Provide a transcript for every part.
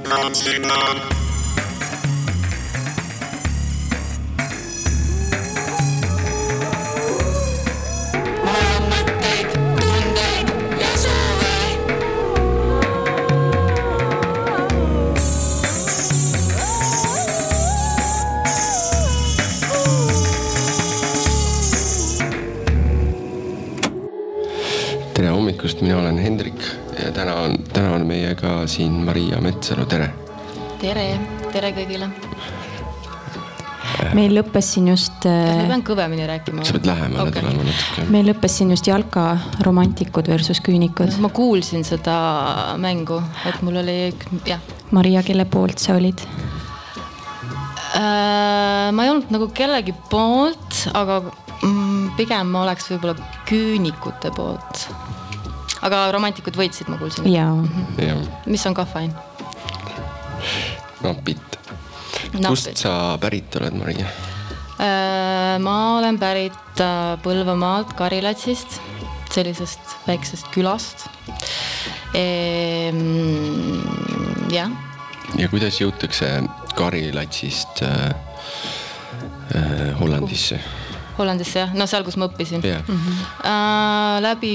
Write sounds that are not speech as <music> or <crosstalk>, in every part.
Bronze Man. Tere hommikust, mina olen Hendrik ja täna on, täna on meiega siin Maria Metsalu, tere. tere, tere kõigile. meil lõppes siin just. kas ma pean kõvemini rääkima? sa pead lähemale okay. tulema natuke. meil lõppes siin just jalka romantikud versus küünikud. ma kuulsin seda mängu, et mul oli, jah. Maria, kelle poolt sa olid? Äh, ma ei olnud nagu kellegi poolt, aga mm, pigem ma oleks võib-olla küünikute poolt. Aga romantikud võitsid, ma kuulsin. mis on ka fine. napid. kust sa pärit oled, Maria? Äh, ma olen pärit äh, Põlvamaalt, Karilatsist, sellisest väiksest külast. Ehm, jah. ja kuidas jõutakse Karilatsist äh, äh, Hollandisse? Hollandisse jah, no seal, kus ma õppisin yeah.. Mm -hmm. äh, läbi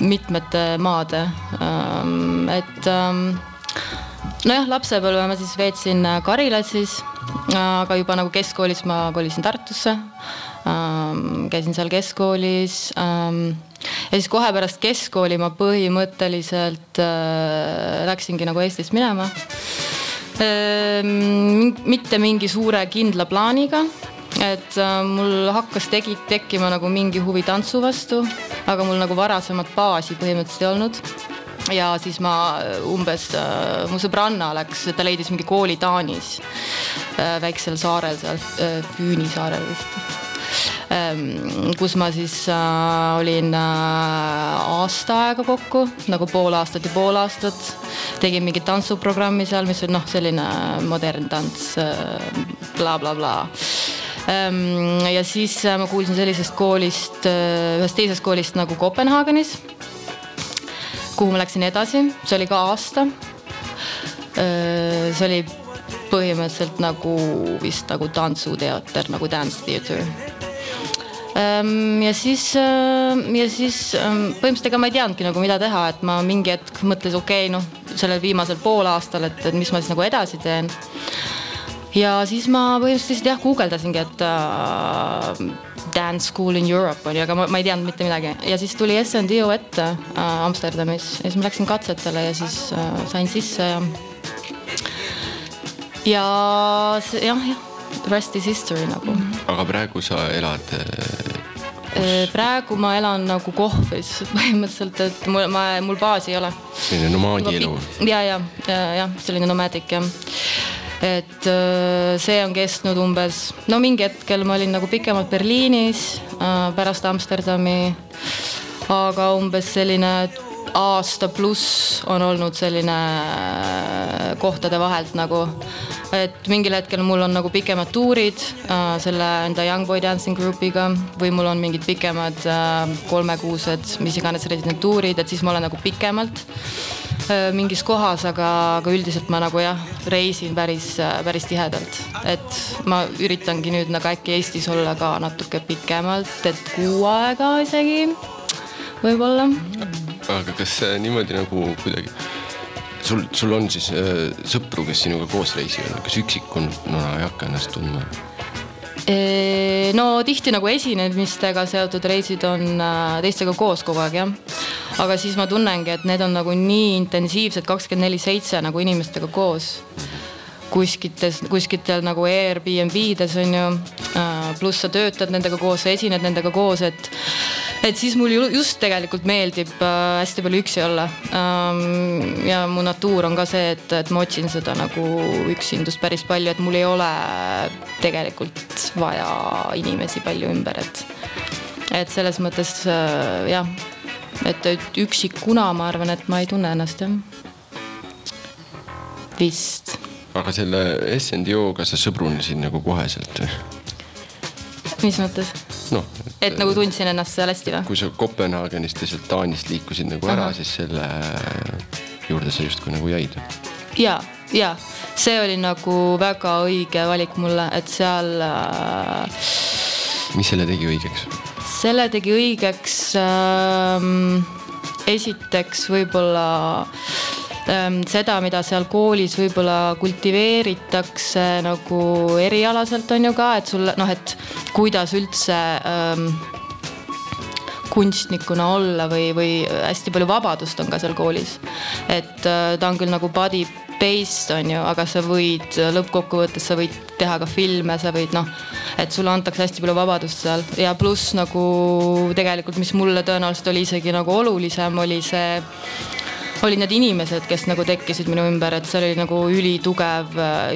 mitmete maade ähm,, et ähm, nojah, lapsepõlve ma siis veetsin Karilatsis, aga juba nagu keskkoolis ma kolisin Tartusse ähm,. käisin seal keskkoolis ja siis kohe pärast keskkooli ma põhimõtteliselt äh, läksingi nagu Eestist minema äh,. mitte mingi suure kindla plaaniga et äh, mul hakkas tegi, tekkima nagu mingi huvi tantsu vastu, aga mul nagu varasemat baasi põhimõtteliselt ei olnud. ja siis ma umbes äh,, mu sõbranna läks, ta leidis mingi kooli Taanis äh,, väiksel saarel seal äh,, Füüni saarel vist ähm,. kus ma siis äh, olin äh, aasta aega kokku, nagu pool aastat ja pool aastat. tegin mingit tantsuprogrammi seal, mis oli noh, selline modern tants blablabla äh, bla, bla Ehm, ja siis äh, ma kuulsin sellisest koolist, äh, ühest teisest koolist nagu Kopenhaagenis, kuhu ma läksin edasi, see oli ka aasta. Äh, see oli põhimõtteliselt nagu vist nagu tantsuteater nagu dance theater. Ehm, ja siis, ja siis ähm, põhimõtteliselt ega ma ei teadnudki nagu mida teha, et ma mingi hetk mõtlesin, okei okay,, noh, sellel viimasel poolaastal, et, et mis ma siis nagu edasi teen ja siis ma põhimõtteliselt jah guugeldasingi, et uh, dance school in Europe oli, aga ma, ma ei teadnud mitte midagi ja siis tuli SNDO ette uh, Amsterdamis ja siis ma läksin katsetele ja siis uh, sain sisse ja. ja see jah, jah, rest is history nagu. aga praegu sa elad kus? praegu ma elan nagu kohvris <laughs> põhimõtteliselt, et mul, ma, mul baasi ei ole. selline nomaadi elu. ja, ja, ja, jah, selline nomadic jah et äh, see on kestnud umbes, no mingi hetkel ma olin nagu pikemalt Berliinis äh, pärast Amsterdami. aga umbes selline aasta pluss on olnud selline äh, kohtade vahelt nagu, et mingil hetkel mul on nagu pikemad tuurid äh, selle enda Young Boy Dancing Groupiga või mul on mingid pikemad äh, kolmekuused, mis iganes residentuurid, et siis ma olen nagu pikemalt mingis kohas, aga, aga üldiselt ma nagu jah, reisin päris, päris tihedalt. et ma üritangi nüüd nagu äkki Eestis olla ka natuke pikemalt, et kuu aega isegi võib-olla. aga kas niimoodi nagu kuidagi, sul, sul on siis äh, sõpru, kes sinuga koos reisivad, kas üksikuna ei hakka ennast tundma? no tihti nagu esinemistega seotud reisid on äh, teistega koos kogu aeg jah. Aga siis ma tunnengi, et need on nagu nii intensiivsed kakskümmend neli seitse nagu inimestega koos. kuskites, kuskitel nagu Airbnb-des on ju, äh, pluss sa töötad nendega koos, sa esined nendega koos, et et siis mul just tegelikult meeldib äh, hästi palju üksi olla ähm,. ja mu natuur on ka see, et, et ma otsin seda nagu üksindust päris palju, et mul ei ole tegelikult vaja inimesi palju ümber, et, et selles mõttes äh, jah, et, et üksikuna ma arvan, et ma ei tunne ennast jah. vist. aga selle SNDO-ga sa sõbrunesid nagu koheselt või? mis mõttes? noh. et nagu tundsin ennast seal hästi või? kui sa Kopenhaagenist ja sealt Taanist liikusid nagu ära, siis selle juurde sa justkui nagu jäid. ja, ja see oli nagu väga õige valik mulle, et seal äh,. mis selle tegi õigeks? Selle tegi õigeks ähm, esiteks võib-olla ähm, seda, mida seal koolis võib-olla kultiveeritakse nagu erialaselt on ju ka, et sul noh, et kuidas üldse ähm, kunstnikuna olla või, või hästi palju vabadust on ka seal koolis. et äh, ta on küll nagu body based on ju, aga sa võid lõppkokkuvõttes, sa võid teha ka filme, sa võid noh, et sulle antakse hästi palju vabadust seal. Ja pluss nagu tegelikult, mis mulle tõenäoliselt oli isegi nagu olulisem, oli see olid need inimesed, kes nagu tekkisid minu ümber, et see oli nagu ülitugev äh,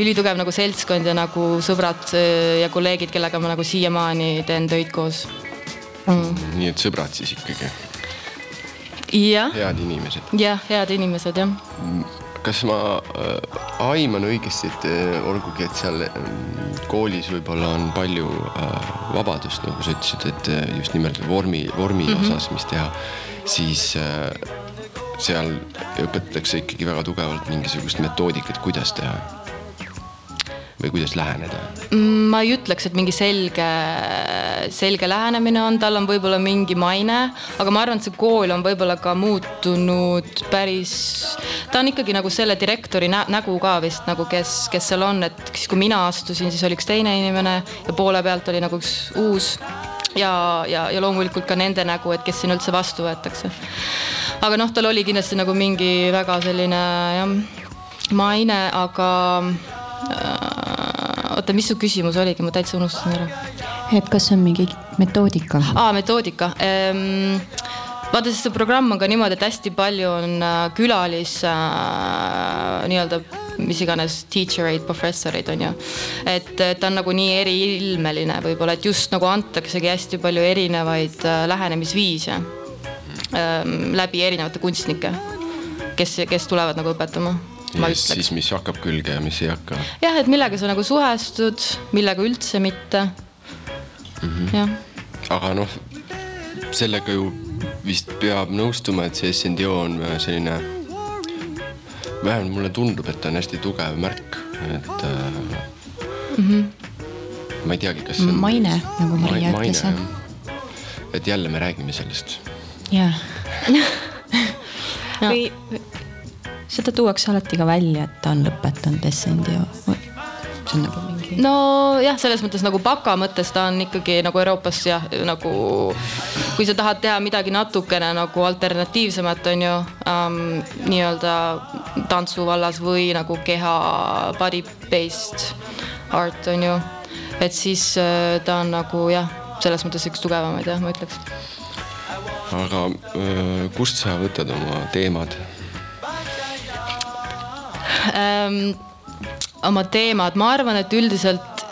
ülitugev nagu seltskond ja nagu sõbrad ja kolleegid, kellega ma nagu siiamaani teen töid koos. Mm.. nii et sõbrad siis ikkagi? Jah. head inimesed? jah, head inimesed jah. kas ma äh, aiman õigesti, et äh, olgugi, et seal äh, koolis võib-olla on palju äh, vabadust, nagu sa ütlesid, et äh, just nimelt vormi, vormi mm -hmm. osas, mis teha, siis äh, seal õpetatakse ikkagi väga tugevalt mingisugust metoodikat, kuidas teha või kuidas läheneda? ma ei ütleks, et mingi selge, selge lähenemine on, tal on võib-olla mingi maine, aga ma arvan, et see kool on võib-olla ka muutunud päris, ta on ikkagi nagu selle direktori nä nägu ka vist nagu, kes, kes seal on, et siis kui mina astusin, siis oli üks teine inimene ja poole pealt oli nagu üks uus ja, ja, ja loomulikult ka nende nägu, et kes siin üldse vastu võetakse. aga noh, tal oli kindlasti nagu mingi väga selline jah, maine, aga Äh, oota, mis su küsimus oligi, ma täitsa unustasin ära. et kas on mingi metoodika? aa, metoodika ehm, vaata, sest see programm on ka niimoodi, et hästi palju on äh, külalis äh, nii-öelda mis iganes teacher eid, professor eid on ju. et ta on nagu nii eriilmeline võib-olla, et just nagu antaksegi hästi palju erinevaid äh, lähenemisviise äh, läbi erinevate kunstnike, kes, kes tulevad nagu õpetama ma ütleks. siis mis hakkab külge ja mis ei hakka. jah, et millega sa nagu suhestud, millega üldse mitte mm. -hmm. jah. aga noh, sellega ju vist peab nõustuma, et see SNDO on selline, vähemalt mulle tundub, et ta on hästi tugev märk, et äh, mm. -hmm. ma ei teagi, kas. maine, nagu Maria ütles. et jälle me räägime sellest. jah <laughs> või seda tuuakse alati ka välja, et ta on lõpetanud SNDO. see on nagu mingi. nojah, selles mõttes nagu baka mõttes ta on ikkagi nagu Euroopas jah, nagu kui sa tahad teha midagi natukene nagu alternatiivsemat, on ju ähm,, nii-öelda tantsu vallas või nagu keha body based art on ju, et siis äh, ta on nagu jah, selles mõttes üks tugevamaid jah, ma ütleks. aga äh, kust sa võtad oma teemad? Ähm, oma teemad, ma arvan, et üldiselt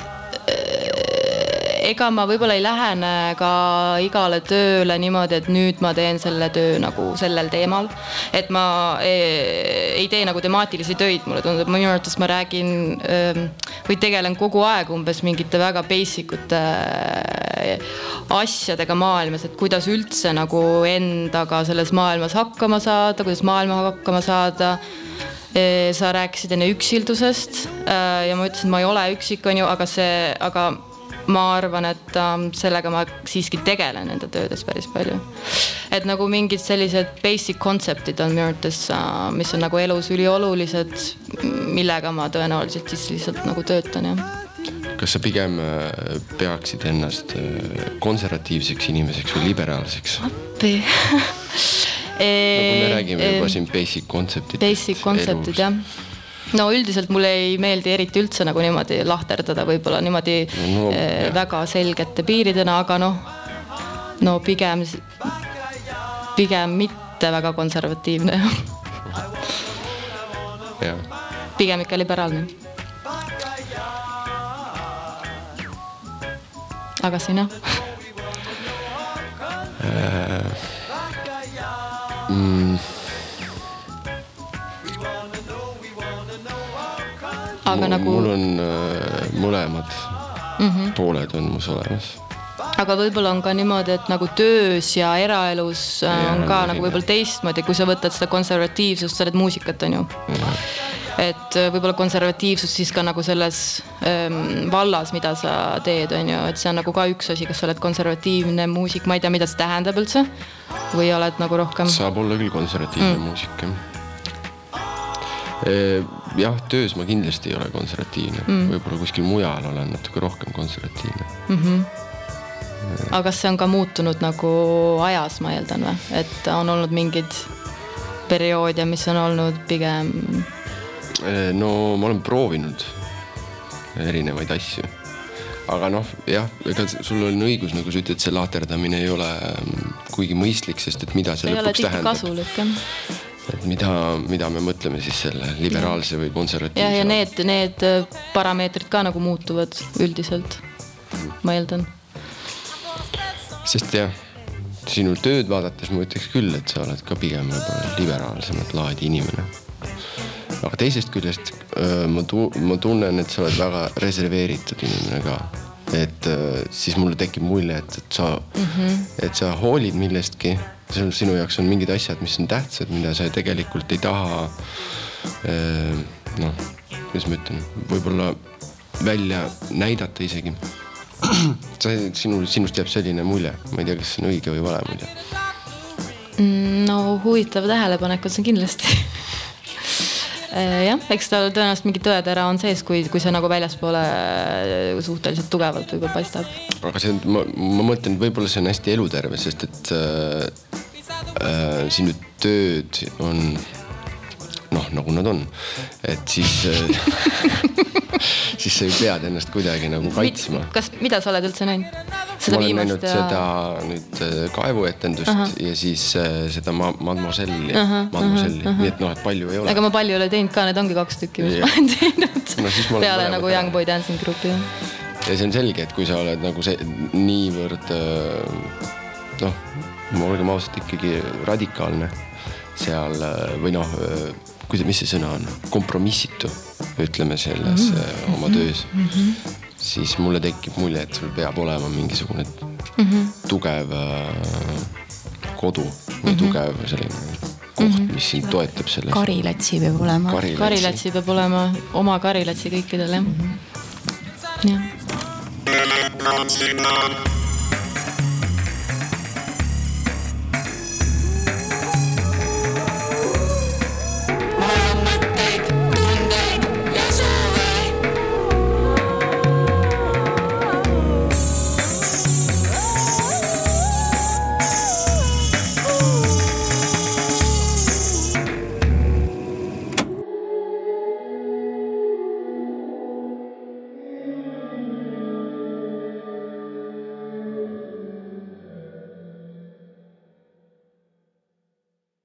äh, ega ma võib-olla ei lähene ka igale tööle niimoodi, et nüüd ma teen selle töö nagu sellel teemal. et ma ei, ei tee nagu temaatilisi töid, mulle tundub, minu arvates ma räägin ähm, või tegelen kogu aeg umbes mingite väga basic ute äh, asjadega maailmas, et kuidas üldse nagu endaga selles maailmas hakkama saada, kuidas maailma hakkama saada sa rääkisid enne üksildusest ja ma ütlesin, et ma ei ole üksik, on ju, aga see, aga ma arvan, et ähm, sellega ma siiski tegelen enda töödes päris palju. et nagu mingid sellised basic concept'id on minu arvates, äh, mis on nagu elus üliolulised, millega ma tõenäoliselt siis lihtsalt nagu töötan, jah kas sa pigem äh, peaksid ennast äh, konservatiivseks inimeseks või liberaalseks? appi <laughs> nagu me räägime juba siin basic concept'id. Basic concept'id jah no üldiselt mulle ei meeldi eriti üldse nagu niimoodi lahterdada, võib-olla niimoodi no, äh, väga selgete piiridena, aga noh, no pigem, pigem mitte väga konservatiivne jah. pigem ikka liberaalne. aga sina mm.? aga mul, nagu. mul on äh, mõlemad mm -hmm. pooled on mus olemas. aga võib-olla on ka niimoodi, et nagu töös ja eraelus äh, Ja, on ka nagu võib-olla teistmoodi, kui sa võtad seda konservatiivsust, sa oled muusikat, on ju. Et äh, võib-olla konservatiivsus siis ka nagu selles ähm, vallas, mida sa teed, on ju, et see on nagu ka üks asi, kas sa oled konservatiivne muusik, ma ei tea, mida see tähendab üldse. või oled nagu rohkem saab olla küll konservatiivne mm. muusik jah. jah, töös ma kindlasti ei ole konservatiivne mm., võib-olla kuskil mujal olen natuke rohkem konservatiivne. aga kas see on ka muutunud nagu ajas, ma eeldan või, et on olnud mingeid perioode, mis on olnud pigem no ma olen proovinud erinevaid asju. aga noh, jah, ega sul on õigus, nagu sa ütled, see laaterdamine ei ole mm, kuigi mõistlik, sest et mida see ole lõpuks tähendab. kasulik jah. et mida, mida me mõtleme siis selle liberaalse või konservatiivse ja all? need, need äh, parameetrid ka nagu muutuvad üldiselt, ma eeldan. sest jah, sinu tööd vaadates ma ütleks küll, et sa oled ka pigem võib-olla liberaalsemat laadi inimene. Aga teisest küljest öö, ma tu-, ma tunnen, et sa oled väga reserveeritud inimene ka. et öö, siis mulle tekib mulje, et, et sa mm, -hmm. et sa hoolid millestki, sinu jaoks on mingid asjad, mis on tähtsad, mida sa tegelikult ei taha. noh, kuidas ma ütlen, võib-olla välja näidata isegi <clears throat> sa, sinul, sinust jääb selline mulje, ma ei tea, kas see on õige või vale mulje. Mm, no huvitav tähelepanek on see kindlasti Äh, <laughs> jah, eks tal tõenäoliselt mingi tõetera on sees, kui, kui see nagu väljaspoole äh, suhteliselt tugevalt võib-olla paistab. aga see, ma, ma mõtlen, et võib-olla see on hästi eluterve, sest et äh, äh, sinu tööd on noh, nagu nad on, et siis äh, <laughs> siis sa ju pead ennast kuidagi nagu kaitsma. kas, mida sa oled üldse näinud? ma olen näinud ja... seda nüüd äh, kaevuetendust -huh. ja siis äh, seda ma, Mademoiselle'i Mademoiselle'i nii et noh, et palju ei ole. ega ma palju ei ole teinud ka, need ongi kaks tükki, mis Ja. ma olen teinud No ma olen peale nagu. Young Boy Dancing grupi. ja see on selge, et kui sa oled nagu see niivõrd äh, noh, olgem ausad, ikkagi radikaalne seal äh, või noh, kuidas, mis see sõna on, kompromissitu, ütleme selles mm -hmm. oma töös mm, -hmm. siis mulle tekib mulje, et sul peab olema mingisugune mm -hmm. tugev äh, kodu või mm -hmm. tugev selline koht, mis sind toetab selles. karilatsi peab olema. Karilatsi. peab olema oma karilatsi kõikidel jah. jah. Electron signal.